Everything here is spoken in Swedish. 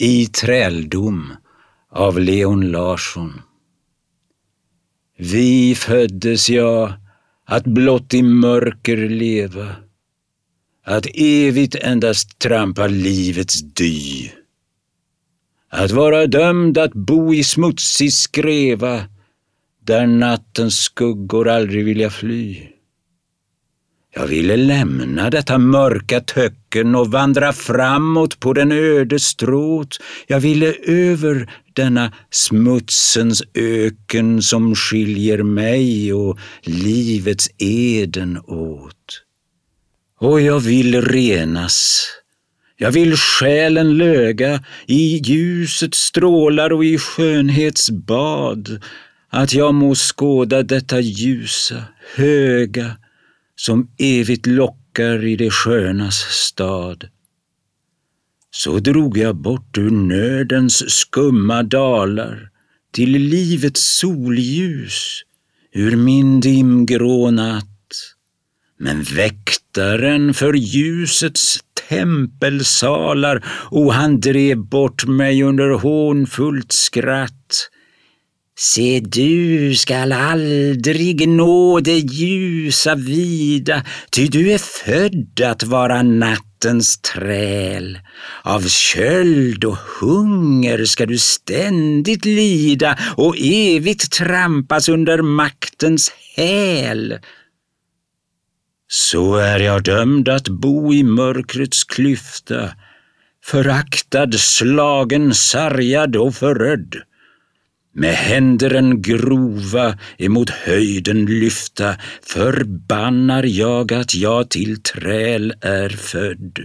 I träldom av Leon Larsson. Vi föddes jag att blott i mörker leva, att evigt endast trampa livets dy. Att vara dömd att bo i smutsig skreva, där nattens skuggor aldrig vilja fly. Jag ville lämna detta mörka töcken och vandra framåt på den öde stråt. Jag ville över denna smutsens öken som skiljer mig och livets eden åt. Och jag vill renas. Jag vill själen löga i ljusets strålar och i skönhetsbad, att jag må skåda detta ljusa, höga, som evigt lockar i det skönas stad. Så drog jag bort ur nödens skumma dalar till livets solljus ur min dimgrå natt. Men väktaren för ljusets tempelsalar, och han drev bort mig under hånfullt skratt Se, du skall aldrig nå det ljusa vida, ty du är född att vara nattens träl. Av köld och hunger ska du ständigt lida och evigt trampas under maktens häl. Så är jag dömd att bo i mörkrets klyfta, föraktad, slagen, sargad och förödd med händeren grova emot höjden lyfta förbannar jag att jag till träl är född.